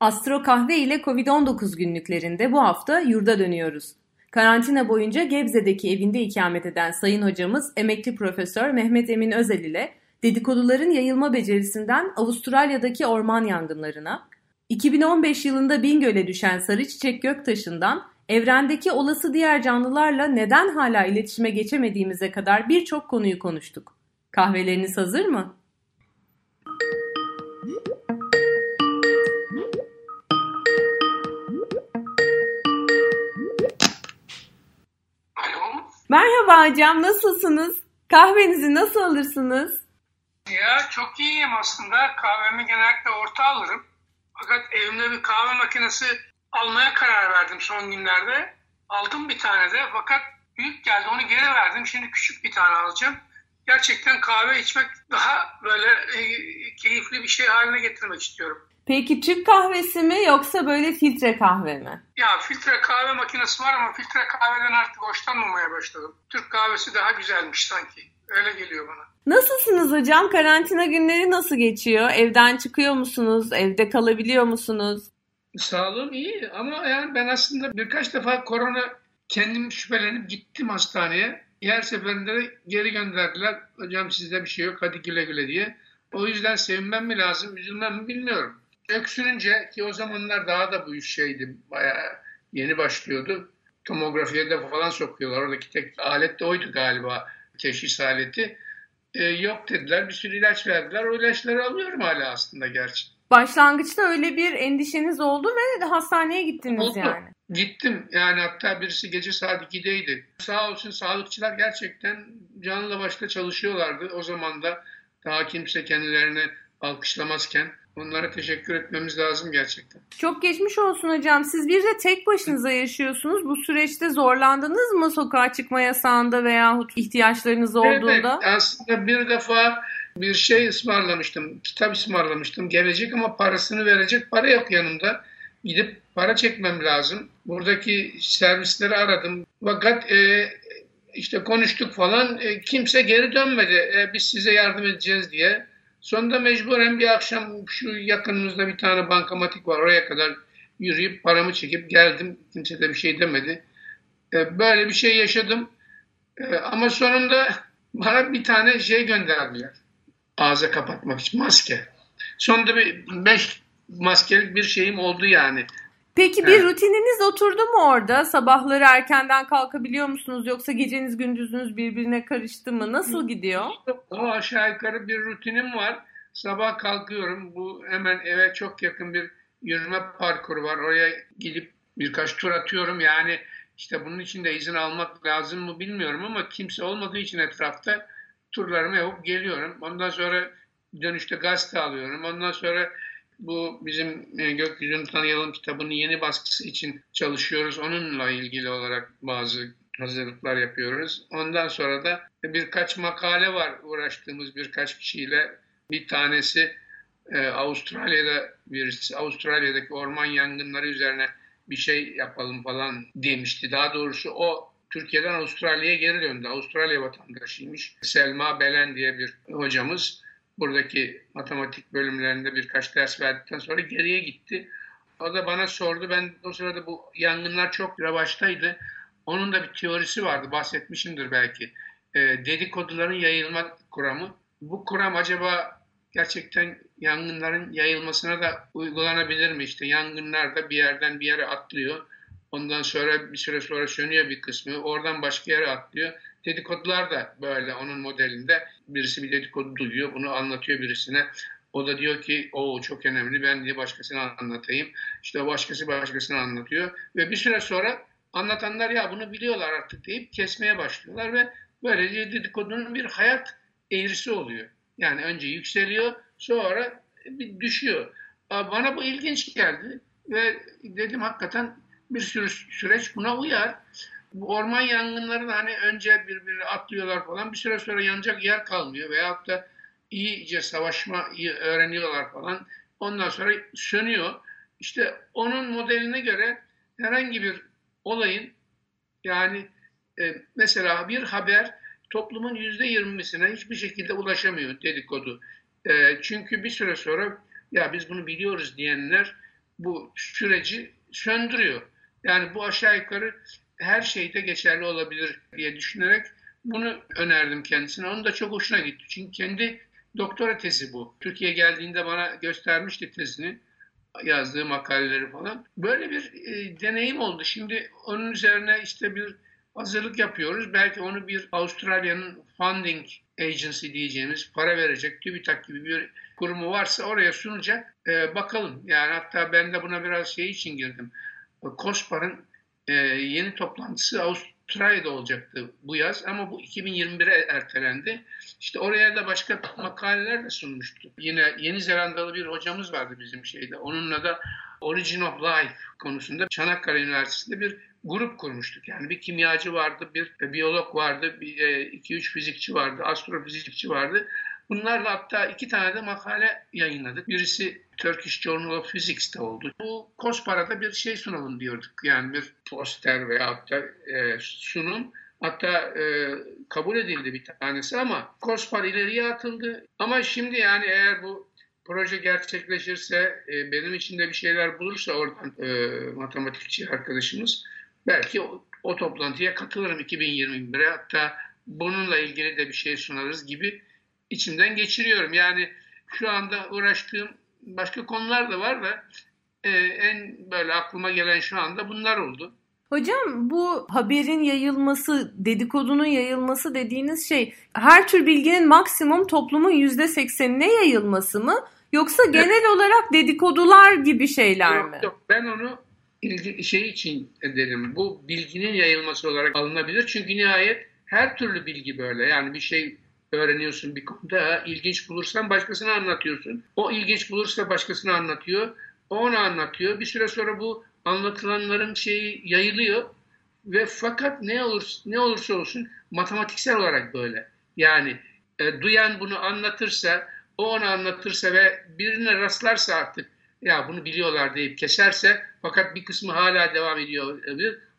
Astro Kahve ile Covid-19 günlüklerinde bu hafta yurda dönüyoruz. Karantina boyunca Gebze'deki evinde ikamet eden sayın hocamız emekli profesör Mehmet Emin Özel ile dedikoduların yayılma becerisinden Avustralya'daki orman yangınlarına, 2015 yılında Bingöl'e düşen sarı çiçek göktaşından evrendeki olası diğer canlılarla neden hala iletişime geçemediğimize kadar birçok konuyu konuştuk. Kahveleriniz hazır mı? Merhaba hocam, nasılsınız? Kahvenizi nasıl alırsınız? Ya çok iyiyim aslında. Kahvemi genellikle orta alırım. Fakat evimde bir kahve makinesi almaya karar verdim son günlerde. Aldım bir tane de fakat büyük geldi onu geri verdim. Şimdi küçük bir tane alacağım. Gerçekten kahve içmek daha böyle e, keyifli bir şey haline getirmek istiyorum. Peki Türk kahvesi mi yoksa böyle filtre kahve mi? Ya filtre kahve makinesi var ama filtre kahveden artık hoşlanmamaya başladım. Türk kahvesi daha güzelmiş sanki. Öyle geliyor bana. Nasılsınız hocam? Karantina günleri nasıl geçiyor? Evden çıkıyor musunuz? Evde kalabiliyor musunuz? Sağlığım iyi ama yani ben aslında birkaç defa korona kendim şüphelenip gittim hastaneye. Her seferinde de geri gönderdiler. Hocam sizde bir şey yok hadi güle güle diye. O yüzden sevinmem mi lazım, üzülmem mi bilmiyorum. Öksürünce ki o zamanlar daha da bu şeydi, bayağı yeni başlıyordu. Tomografiye de falan sokuyorlar. Oradaki tek alet de oydu galiba teşhis aleti. E, yok dediler. Bir sürü ilaç verdiler. O ilaçları alıyorum hala aslında gerçi. Başlangıçta öyle bir endişeniz oldu ve hastaneye gittiniz oldu. yani. Gittim. Yani hatta birisi gece saat 2'deydi. Sağ olsun sağlıkçılar gerçekten canla başla çalışıyorlardı. O zaman da daha kimse kendilerini alkışlamazken Onlara teşekkür etmemiz lazım gerçekten. Çok geçmiş olsun hocam. Siz bir de tek başınıza yaşıyorsunuz. Bu süreçte zorlandınız mı sokağa çıkma yasağında veya ihtiyaçlarınız olduğunda? Evet, aslında bir defa bir şey ısmarlamıştım. Kitap ısmarlamıştım. Gelecek ama parasını verecek para yok yanımda. Gidip para çekmem lazım. Buradaki servisleri aradım. Fakat e, işte konuştuk falan. E, kimse geri dönmedi. E, biz size yardım edeceğiz diye. Sonunda mecburen bir akşam şu yakınımızda bir tane bankamatik var. Oraya kadar yürüyüp paramı çekip geldim. Kimse de bir şey demedi. E, böyle bir şey yaşadım. E, ama sonunda bana bir tane şey gönderdiler. Ağza kapatmak için maske. Sonunda bir beş maskelik bir şeyim oldu yani. Peki bir evet. rutininiz oturdu mu orada? Sabahları erkenden kalkabiliyor musunuz yoksa geceniz gündüzünüz birbirine karıştı mı? Nasıl gidiyor? O aşağı yukarı bir rutinim var. Sabah kalkıyorum. Bu hemen eve çok yakın bir yürüme parkuru var. Oraya gidip birkaç tur atıyorum. Yani işte bunun için de izin almak lazım mı bilmiyorum ama kimse olmadığı için etrafta turlarımı yapıp geliyorum. Ondan sonra dönüşte gazete alıyorum. Ondan sonra bu bizim e, Gökyüzünü Tanıyalım kitabının yeni baskısı için çalışıyoruz. Onunla ilgili olarak bazı hazırlıklar yapıyoruz. Ondan sonra da birkaç makale var uğraştığımız birkaç kişiyle. Bir tanesi e, Avustralya'da birisi Avustralya'daki orman yangınları üzerine bir şey yapalım falan demişti. Daha doğrusu o Türkiye'den Avustralya'ya geri döndü. Avustralya vatandaşıymış. Selma Belen diye bir hocamız buradaki matematik bölümlerinde birkaç ders verdikten sonra geriye gitti. O da bana sordu. Ben o sırada bu yangınlar çok revaçtaydı. Onun da bir teorisi vardı. Bahsetmişimdir belki. E, dedikoduların yayılma kuramı. Bu kuram acaba gerçekten yangınların yayılmasına da uygulanabilir mi? İşte yangınlar da bir yerden bir yere atlıyor. Ondan sonra bir süre sonra sönüyor bir kısmı. Oradan başka yere atlıyor. Dedikodular da böyle onun modelinde. Birisi bir dedikodu duyuyor, bunu anlatıyor birisine. O da diyor ki o çok önemli ben diye başkasına anlatayım. İşte başkası başkasına anlatıyor. Ve bir süre sonra anlatanlar ya bunu biliyorlar artık deyip kesmeye başlıyorlar ve böylece dedikodunun bir hayat eğrisi oluyor. Yani önce yükseliyor sonra bir düşüyor. Bana bu ilginç geldi ve dedim hakikaten bir sürü süreç buna uyar. Bu orman yangınları da hani önce birbirine atlıyorlar falan bir süre sonra yanacak yer kalmıyor veyahut da iyice savaşmayı öğreniyorlar falan. Ondan sonra sönüyor. İşte onun modeline göre herhangi bir olayın yani e, mesela bir haber toplumun yüzde yirmisine hiçbir şekilde ulaşamıyor dedikodu. E, çünkü bir süre sonra ya biz bunu biliyoruz diyenler bu süreci söndürüyor. Yani bu aşağı yukarı her şeyde geçerli olabilir diye düşünerek bunu önerdim kendisine. Onun da çok hoşuna gitti. Çünkü kendi doktora tezi bu. Türkiye geldiğinde bana göstermişti tezini yazdığı makaleleri falan. Böyle bir e, deneyim oldu. Şimdi onun üzerine işte bir hazırlık yapıyoruz. Belki onu bir Avustralya'nın funding agency diyeceğimiz para verecek TÜBİTAK gibi bir kurumu varsa oraya sunacak. E, bakalım. Yani hatta ben de buna biraz şey için girdim. COSPAR'ın e, yeni toplantısı Avustralya'da olacaktı bu yaz ama bu 2021'e ertelendi. İşte oraya da başka makaleler de sunmuştu. Yine Yeni Zelandalı bir hocamız vardı bizim şeyde. Onunla da Origin of Life konusunda Çanakkale Üniversitesi'nde bir grup kurmuştuk. Yani bir kimyacı vardı, bir biyolog vardı, bir e, iki üç fizikçi vardı, astrofizikçi vardı. Bunlarla hatta iki tane de makale yayınladık. Birisi Turkish Journal of Physics'te oldu. Bu Kospara'da bir şey sunalım diyorduk. Yani bir poster veya hatta e, sunum. Hatta e, kabul edildi bir tanesi ama Kospar ileriye atıldı. Ama şimdi yani eğer bu proje gerçekleşirse, e, benim için de bir şeyler bulursa oradan e, matematikçi arkadaşımız belki o, o toplantıya katılırım 2021'e. Hatta bununla ilgili de bir şey sunarız gibi içimden geçiriyorum. Yani şu anda uğraştığım başka konular da var da e, en böyle aklıma gelen şu anda bunlar oldu. Hocam bu haberin yayılması, dedikodunun yayılması dediğiniz şey her tür bilginin maksimum toplumun yüzde seksenine yayılması mı? Yoksa genel evet. olarak dedikodular gibi şeyler yok, mi? Yok ben onu ilgi, şey için derim. Bu bilginin yayılması olarak alınabilir. Çünkü nihayet her türlü bilgi böyle. Yani bir şey öğreniyorsun bir konuda. ilginç bulursan başkasına anlatıyorsun. O ilginç bulursa başkasına anlatıyor. O ona anlatıyor. Bir süre sonra bu anlatılanların şeyi yayılıyor ve fakat ne olur ne olursa olsun matematiksel olarak böyle. Yani e, duyan bunu anlatırsa, o onu anlatırsa ve birine rastlarsa artık ya bunu biliyorlar deyip keserse fakat bir kısmı hala devam ediyor.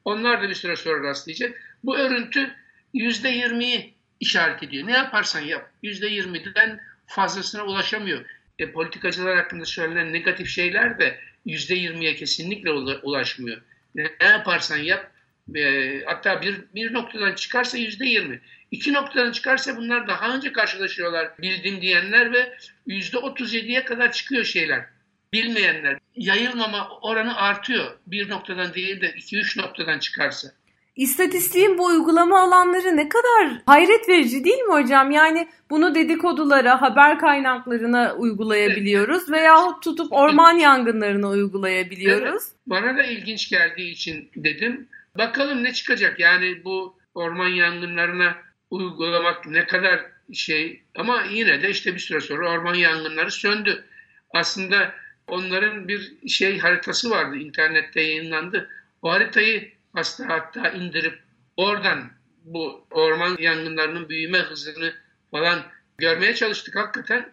Onlar da bir süre sonra rastlayacak. Bu örüntü yüzde yirmiyi işaret ediyor. Ne yaparsan yap yüzde yirmiden fazlasına ulaşamıyor. E, politikacılar hakkında söylenen negatif şeyler de yüzde yirmiye kesinlikle ulaşmıyor. Ne yaparsan yap e, hatta bir, bir noktadan çıkarsa yüzde yirmi. İki noktadan çıkarsa bunlar daha önce karşılaşıyorlar bildim diyenler ve yüzde otuz yediye kadar çıkıyor şeyler. Bilmeyenler. Yayılmama oranı artıyor. Bir noktadan değil de iki üç noktadan çıkarsa. İstatistiğin bu uygulama alanları ne kadar hayret verici değil mi hocam? Yani bunu dedikodulara, haber kaynaklarına uygulayabiliyoruz evet. veya tutup orman yangınlarına uygulayabiliyoruz. Evet. Bana da ilginç geldiği için dedim. Bakalım ne çıkacak? Yani bu orman yangınlarına uygulamak ne kadar şey ama yine de işte bir süre sonra orman yangınları söndü. Aslında onların bir şey haritası vardı internette yayınlandı. O haritayı hasta hatta indirip oradan bu orman yangınlarının büyüme hızını falan görmeye çalıştık hakikaten.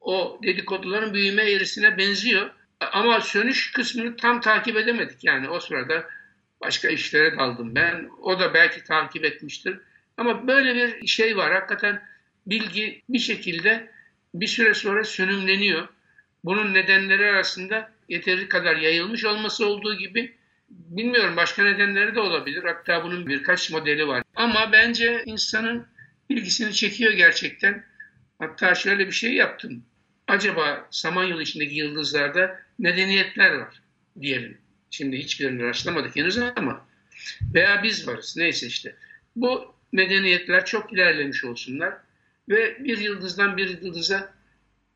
O dedikoduların büyüme eğrisine benziyor. Ama sönüş kısmını tam takip edemedik. Yani o sırada başka işlere daldım ben. O da belki takip etmiştir. Ama böyle bir şey var. Hakikaten bilgi bir şekilde bir süre sonra sönümleniyor. Bunun nedenleri arasında yeteri kadar yayılmış olması olduğu gibi Bilmiyorum başka nedenleri de olabilir. Hatta bunun birkaç modeli var. Ama bence insanın ilgisini çekiyor gerçekten. Hatta şöyle bir şey yaptım. Acaba Samanyolu içindeki yıldızlarda medeniyetler var diyelim. Şimdi hiçbirini rastlamadık henüz ama veya biz varız neyse işte. Bu medeniyetler çok ilerlemiş olsunlar ve bir yıldızdan bir yıldıza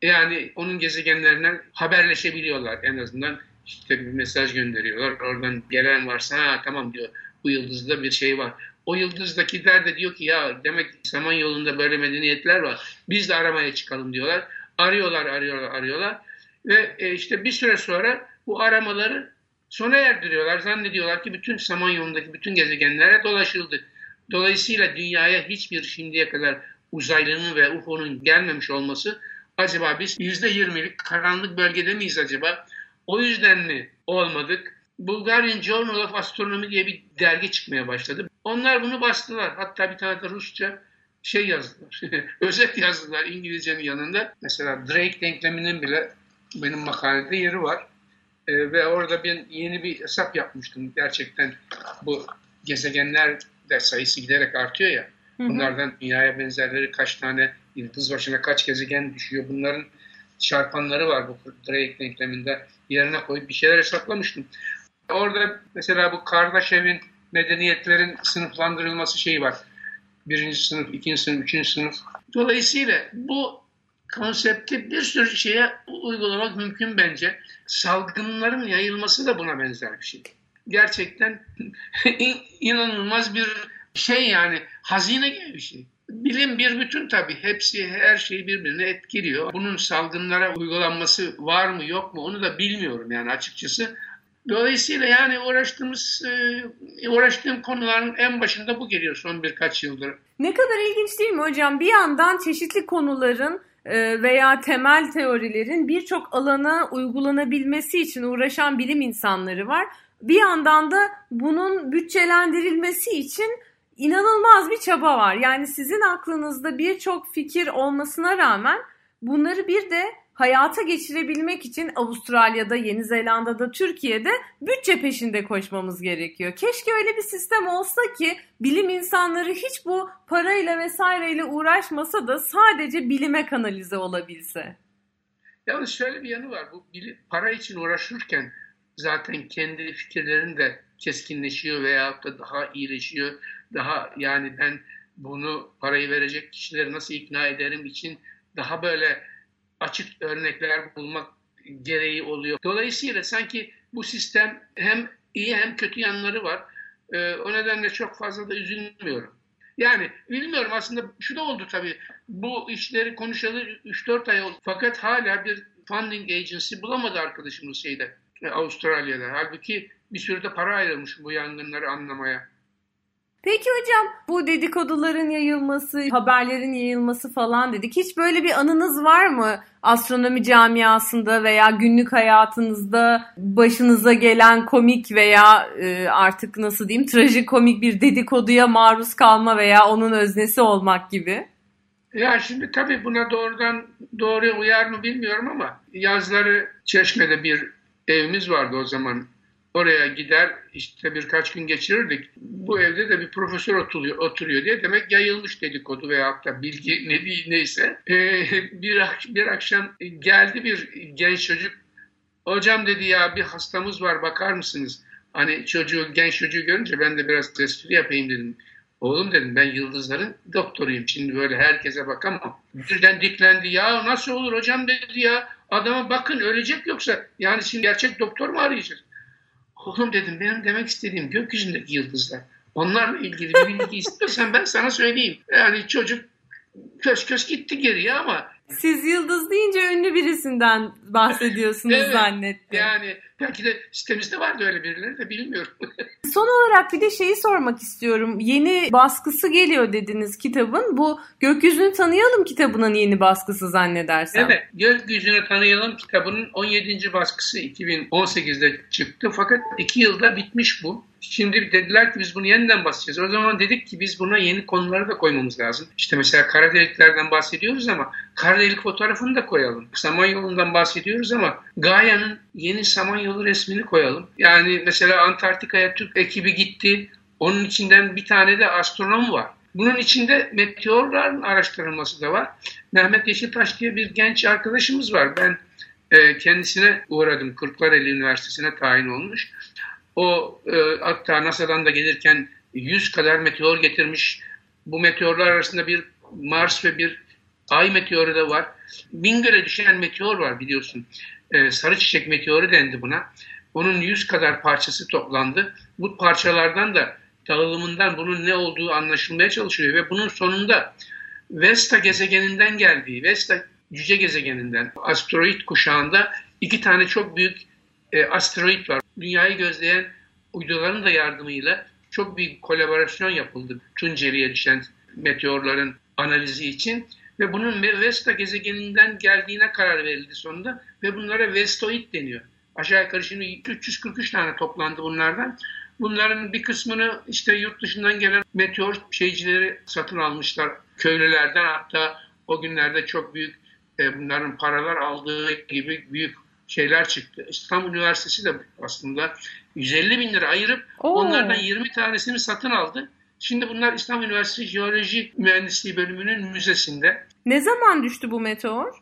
yani onun gezegenlerinden haberleşebiliyorlar en azından işte bir mesaj gönderiyorlar. Oradan gelen varsa ha tamam diyor bu yıldızda bir şey var. O yıldızdakiler de diyor ki ya demek zaman yolunda böyle medeniyetler var. Biz de aramaya çıkalım diyorlar. Arıyorlar, arıyorlar, arıyorlar. Ve e, işte bir süre sonra bu aramaları sona erdiriyorlar. Zannediyorlar ki bütün Samanyolu'ndaki bütün gezegenlere dolaşıldı. Dolayısıyla dünyaya hiçbir şimdiye kadar uzaylının ve UFO'nun gelmemiş olması acaba biz %20'lik karanlık bölgede miyiz acaba? O yüzden mi olmadık? Bulgarian Journal of Astronomy diye bir dergi çıkmaya başladı. Onlar bunu bastılar. Hatta bir tane de Rusça şey yazdılar. Özet yazdılar İngilizcenin yanında. Mesela Drake denkleminin bile benim makalede yeri var. E, ve orada ben yeni bir hesap yapmıştım. Gerçekten bu gezegenler de sayısı giderek artıyor ya. Bunlardan dünyaya benzerleri kaç tane yıldız başına kaç gezegen düşüyor. Bunların çarpanları var bu Drake denkleminde. Yerine koyup bir şeyler hesaplamıştım. Orada mesela bu Kardashev medeniyetlerin sınıflandırılması şeyi var. Birinci sınıf, ikinci sınıf, üçüncü sınıf. Dolayısıyla bu konsepti bir sürü şeye uygulamak mümkün bence. Salgınların yayılması da buna benzer bir şey. Gerçekten inanılmaz bir şey yani hazine gibi bir şey. Bilim bir bütün tabii. Hepsi her şeyi birbirine etkiliyor. Bunun salgınlara uygulanması var mı yok mu onu da bilmiyorum yani açıkçası. Dolayısıyla yani uğraştığımız, e, uğraştığım konuların en başında bu geliyor son birkaç yıldır. Ne kadar ilginç değil mi hocam? Bir yandan çeşitli konuların e, veya temel teorilerin birçok alana uygulanabilmesi için uğraşan bilim insanları var. Bir yandan da bunun bütçelendirilmesi için inanılmaz bir çaba var. Yani sizin aklınızda birçok fikir olmasına rağmen bunları bir de hayata geçirebilmek için Avustralya'da, Yeni Zelanda'da, Türkiye'de bütçe peşinde koşmamız gerekiyor. Keşke öyle bir sistem olsa ki bilim insanları hiç bu parayla vesaireyle uğraşmasa da sadece bilime kanalize olabilse. Yalnız şöyle bir yanı var. Bu para için uğraşırken zaten kendi fikirlerin de keskinleşiyor veya da daha iyileşiyor. Daha yani ben bunu parayı verecek kişileri nasıl ikna ederim için daha böyle açık örnekler bulmak gereği oluyor. Dolayısıyla sanki bu sistem hem iyi hem kötü yanları var. Ee, o nedenle çok fazla da üzülmüyorum. Yani bilmiyorum aslında şu da oldu tabii. Bu işleri konuşalı 3-4 ay oldu. Fakat hala bir funding agency bulamadı arkadaşımız şeyde Avustralya'da. Halbuki bir sürü de para ayrılmış bu yangınları anlamaya. Peki hocam bu dedikoduların yayılması, haberlerin yayılması falan dedik. Hiç böyle bir anınız var mı? Astronomi camiasında veya günlük hayatınızda başınıza gelen komik veya e, artık nasıl diyeyim trajikomik bir dedikoduya maruz kalma veya onun öznesi olmak gibi. Ya şimdi tabii buna doğrudan doğruya uyar mı bilmiyorum ama yazları Çeşme'de bir evimiz vardı o zaman Oraya gider işte birkaç gün geçirirdik. Bu evde de bir profesör oturuyor, oturuyor diye demek yayılmış dedikodu veya da bilgi ne değil neyse. Ee, bir, bir akşam geldi bir genç çocuk. Hocam dedi ya bir hastamız var bakar mısınız? Hani çocuğu, genç çocuğu görünce ben de biraz espri yapayım dedim. Oğlum dedim ben yıldızların doktoruyum. Şimdi böyle herkese bakamam. Birden diklendi. Ya nasıl olur hocam dedi ya. Adama bakın ölecek yoksa. Yani şimdi gerçek doktor mu arayacağız? Oğlum dedim benim demek istediğim gökyüzündeki yıldızlar. Onlarla ilgili bir bilgi istiyorsan ben sana söyleyeyim. Yani çocuk köş köş gitti geriye ama siz yıldız deyince ünlü birisinden bahsediyorsunuz evet, zannettim. Yani belki de sitemizde vardı öyle birileri de bilmiyorum. Son olarak bir de şeyi sormak istiyorum. Yeni baskısı geliyor dediniz kitabın. Bu Gökyüzünü Tanıyalım kitabının yeni baskısı zannedersem. Evet. Gökyüzünü Tanıyalım kitabının 17. baskısı 2018'de çıktı. Fakat 2 yılda bitmiş bu. Şimdi dediler ki biz bunu yeniden basacağız. O zaman dedik ki biz buna yeni konuları da koymamız lazım. İşte mesela kara deliklerden bahsediyoruz ama kara delik fotoğrafını da koyalım. Samanyolu'ndan bahsediyoruz ama Gaia'nın yeni Samanyolu resmini koyalım. Yani mesela Antarktika'ya Türk ekibi gitti. Onun içinden bir tane de astronom var. Bunun içinde meteorların araştırılması da var. Mehmet Yeşiltaş diye bir genç arkadaşımız var. Ben e, kendisine uğradım. Kırklareli Üniversitesi'ne tayin olmuş. O e, hatta NASA'dan da gelirken 100 kadar meteor getirmiş. Bu meteorlar arasında bir Mars ve bir Ay meteoru da var. Bingöl'e düşen meteor var biliyorsun. Ee, sarı çiçek meteoru dendi buna. Onun 100 kadar parçası toplandı. Bu parçalardan da dağılımından bunun ne olduğu anlaşılmaya çalışıyor ve bunun sonunda Vesta gezegeninden geldiği, Vesta cüce gezegeninden, asteroid kuşağında iki tane çok büyük e, asteroid var. Dünyayı gözleyen uyduların da yardımıyla çok büyük kolaborasyon yapıldı Tunceli'ye düşen meteorların analizi için ve bunun Vesta gezegeninden geldiğine karar verildi sonunda ve bunlara Vestoid deniyor. Aşağı yukarı şimdi 343 tane toplandı bunlardan. Bunların bir kısmını işte yurt dışından gelen meteor şeycileri satın almışlar köylülerden hatta o günlerde çok büyük e, bunların paralar aldığı gibi büyük şeyler çıktı. İstanbul Üniversitesi de aslında 150 bin lira ayırıp Oo. onlardan 20 tanesini satın aldı. Şimdi bunlar İstanbul Üniversitesi Jeoloji Mühendisliği bölümünün müzesinde. Ne zaman düştü bu meteor?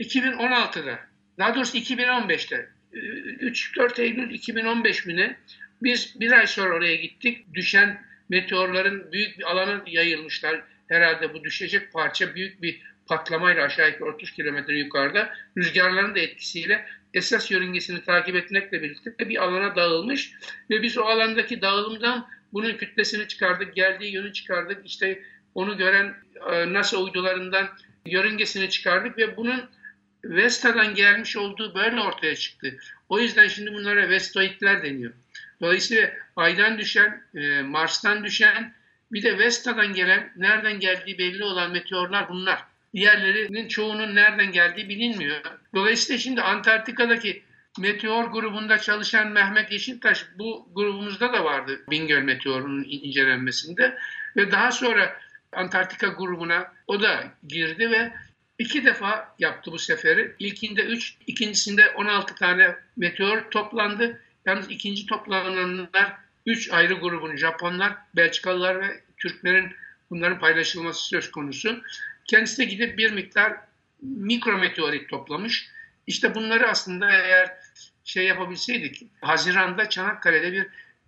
2016'da. Daha doğrusu 2015'te. 3-4 Eylül 2015 mi Biz bir ay sonra oraya gittik. Düşen meteorların büyük bir alana yayılmışlar. Herhalde bu düşecek parça büyük bir patlamayla aşağı yukarı 30 kilometre yukarıda rüzgarların da etkisiyle esas yörüngesini takip etmekle birlikte bir alana dağılmış ve biz o alandaki dağılımdan bunun kütlesini çıkardık, geldiği yönü çıkardık, işte onu gören e, NASA uydularından yörüngesini çıkardık ve bunun Vesta'dan gelmiş olduğu böyle ortaya çıktı. O yüzden şimdi bunlara Vestoidler deniyor. Dolayısıyla Ay'dan düşen, e, Mars'tan düşen bir de Vesta'dan gelen, nereden geldiği belli olan meteorlar bunlar. Diğerlerinin çoğunun nereden geldiği bilinmiyor. Dolayısıyla şimdi Antarktika'daki meteor grubunda çalışan Mehmet Yeşiltaş bu grubumuzda da vardı Bingöl meteorunun incelenmesinde ve daha sonra Antarktika grubuna o da girdi ve iki defa yaptı bu seferi. İlkinde 3, ikincisinde 16 tane meteor toplandı. Yalnız ikinci toplananlar 3 ayrı grubun Japonlar, Belçikalılar ve Türklerin bunların paylaşılması söz konusu. Kendisi de gidip bir miktar mikrometeorit toplamış. İşte bunları aslında eğer şey yapabilseydik, Haziran'da Çanakkale'de bir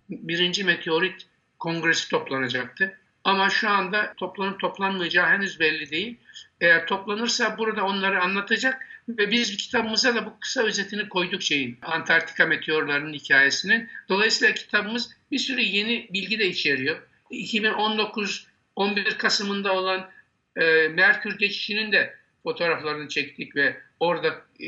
birinci meteorit kongresi toplanacaktı. Ama şu anda toplanıp toplanmayacağı henüz belli değil. Eğer toplanırsa burada onları anlatacak ve biz kitabımıza da bu kısa özetini koyduk şeyin Antarktika meteorlarının hikayesinin. Dolayısıyla kitabımız bir sürü yeni bilgi de içeriyor. 2019 11 Kasım'ında olan e, Merkür geçişinin de fotoğraflarını çektik ve orada e,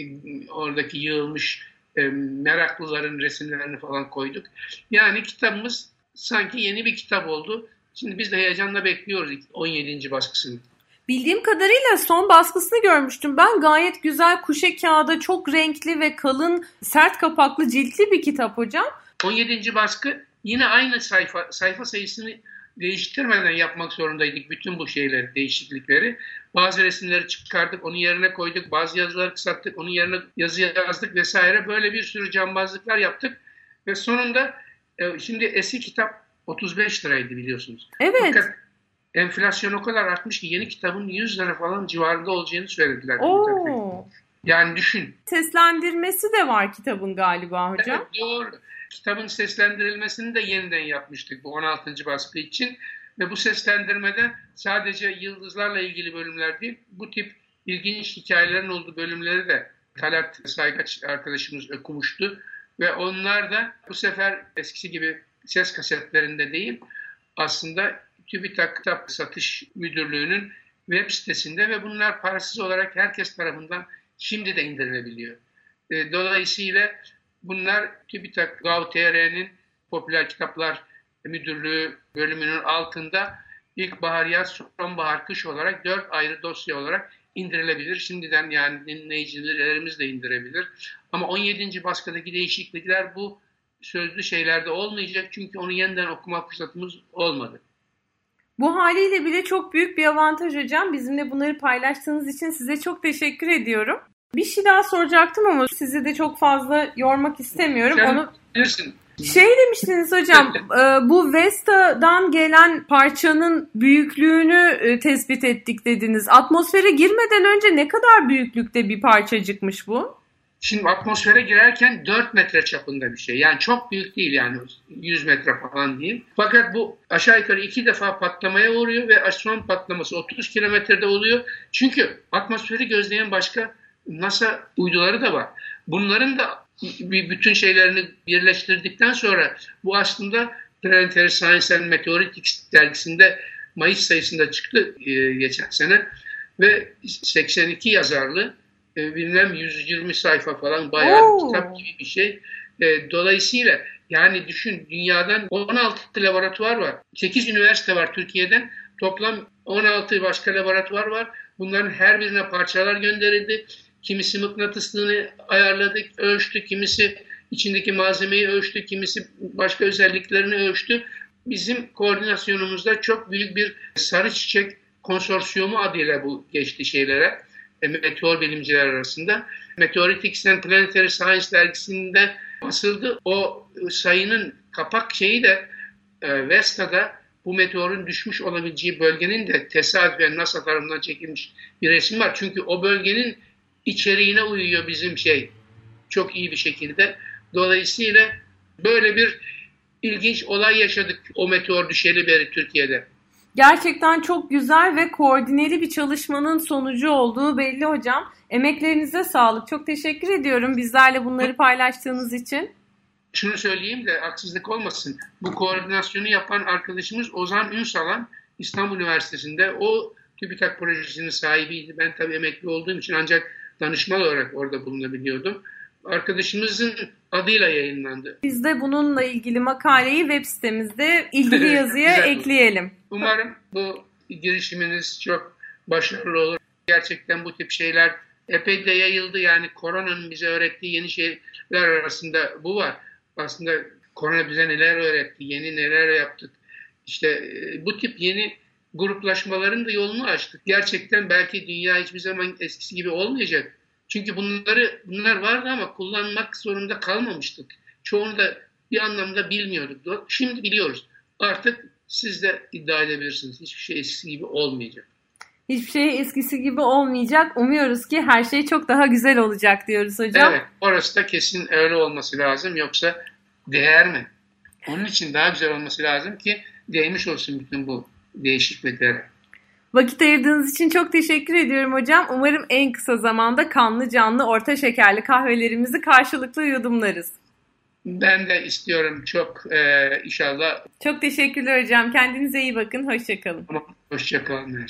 oradaki yığılmış e, meraklıların resimlerini falan koyduk. Yani kitabımız sanki yeni bir kitap oldu. Şimdi biz de heyecanla bekliyoruz 17. baskısını. Bildiğim kadarıyla son baskısını görmüştüm. Ben gayet güzel kuşe kağıda çok renkli ve kalın sert kapaklı ciltli bir kitap hocam. 17. baskı yine aynı sayfa sayfa sayısını değiştirmeden yapmak zorundaydık bütün bu şeyleri, değişiklikleri. Bazı resimleri çıkardık, onun yerine koyduk. Bazı yazıları kısalttık, onun yerine yazı yazdık vesaire. Böyle bir sürü cambazlıklar yaptık. Ve sonunda e, şimdi eski kitap 35 liraydı biliyorsunuz. Evet. Fakat enflasyon o kadar artmış ki yeni kitabın 100 lira falan civarında olacağını söylediler. Oo. Yani düşün. Seslendirmesi de var kitabın galiba hocam. Evet doğru. Kitabın seslendirilmesini de yeniden yapmıştık bu 16. baskı için. Ve bu seslendirmede sadece yıldızlarla ilgili bölümler değil, bu tip ilginç hikayelerin olduğu bölümleri de Talat Saygaç arkadaşımız okumuştu. Ve onlar da bu sefer eskisi gibi ses kasetlerinde değil, aslında TÜBİTAK Kitap Satış Müdürlüğü'nün web sitesinde ve bunlar parasız olarak herkes tarafından şimdi de indirilebiliyor. E, dolayısıyla bunlar TÜBİTAK Gov.tr'nin Popüler Kitaplar Müdürlüğü bölümünün altında ilkbahar, yaz, sonbahar, kış olarak dört ayrı dosya olarak indirilebilir. Şimdiden yani dinleyicilerimiz de indirebilir. Ama 17. baskıdaki değişiklikler bu sözlü şeylerde olmayacak. Çünkü onu yeniden okuma fırsatımız olmadı. Bu haliyle bile çok büyük bir avantaj hocam. Bizimle bunları paylaştığınız için size çok teşekkür ediyorum. Bir şey daha soracaktım ama sizi de çok fazla yormak istemiyorum. Sen Onu bilirsin. Şey demiştiniz hocam, e, bu Vesta'dan gelen parçanın büyüklüğünü e, tespit ettik dediniz. Atmosfere girmeden önce ne kadar büyüklükte bir parçacıkmış bu? Şimdi atmosfere girerken 4 metre çapında bir şey. Yani çok büyük değil yani 100 metre falan değil. Fakat bu aşağı yukarı iki defa patlamaya uğruyor ve son patlaması 30 kilometrede oluyor. Çünkü atmosferi gözleyen başka NASA uyduları da var. Bunların da bir bütün şeylerini birleştirdikten sonra bu aslında Planetary Science and Meteoritics dergisinde Mayıs sayısında çıktı e, geçen sene ve 82 yazarlı e, bilmem 120 sayfa falan bayağı Oo. kitap gibi bir şey. E, dolayısıyla yani düşün dünyadan 16 laboratuvar var. 8 üniversite var Türkiye'den. Toplam 16 başka laboratuvar var. Bunların her birine parçalar gönderildi. Kimisi mıknatıslığını ayarladık, ölçtü. Kimisi içindeki malzemeyi ölçtü. Kimisi başka özelliklerini ölçtü. Bizim koordinasyonumuzda çok büyük bir sarı çiçek konsorsiyumu adıyla bu geçti şeylere meteor bilimciler arasında. Meteoritics and Planetary Science dergisinde basıldı. O sayının kapak şeyi de e, Vesta'da bu meteorun düşmüş olabileceği bölgenin de tesadüfen NASA tarafından çekilmiş bir resim var. Çünkü o bölgenin içeriğine uyuyor bizim şey çok iyi bir şekilde. Dolayısıyla böyle bir ilginç olay yaşadık o meteor düşeli beri Türkiye'de. Gerçekten çok güzel ve koordineli bir çalışmanın sonucu olduğu belli hocam. Emeklerinize sağlık. Çok teşekkür ediyorum bizlerle bunları paylaştığınız için. Şunu söyleyeyim de haksızlık olmasın. Bu koordinasyonu yapan arkadaşımız Ozan Ünsalan İstanbul Üniversitesi'nde o TÜBİTAK projesinin sahibiydi. Ben tabii emekli olduğum için ancak danışman olarak orada bulunabiliyordum. Arkadaşımızın adıyla yayınlandı. Biz de bununla ilgili makaleyi web sitemizde ilgili yazıya ekleyelim. Umarım bu girişiminiz çok başarılı olur. Gerçekten bu tip şeyler epey de yayıldı. Yani koronanın bize öğrettiği yeni şeyler arasında bu var. Aslında korona bize neler öğretti, yeni neler yaptık. İşte e, bu tip yeni gruplaşmaların da yolunu açtık. Gerçekten belki dünya hiçbir zaman eskisi gibi olmayacak. Çünkü bunları bunlar vardı ama kullanmak zorunda kalmamıştık. Çoğunu da bir anlamda bilmiyorduk. Şimdi biliyoruz. Artık siz de iddia edebilirsiniz. Hiçbir şey eskisi gibi olmayacak. Hiçbir şey eskisi gibi olmayacak. Umuyoruz ki her şey çok daha güzel olacak diyoruz hocam. Evet, orası da kesin öyle olması lazım. Yoksa değer mi? Onun için daha güzel olması lazım ki değmiş olsun bütün bu değişikliklere. Vakit ayırdığınız için çok teşekkür ediyorum hocam. Umarım en kısa zamanda kanlı canlı orta şekerli kahvelerimizi karşılıklı yudumlarız. Ben de istiyorum çok e, inşallah. Çok teşekkürler hocam. Kendinize iyi bakın. Hoşçakalın. Hoşçakalın.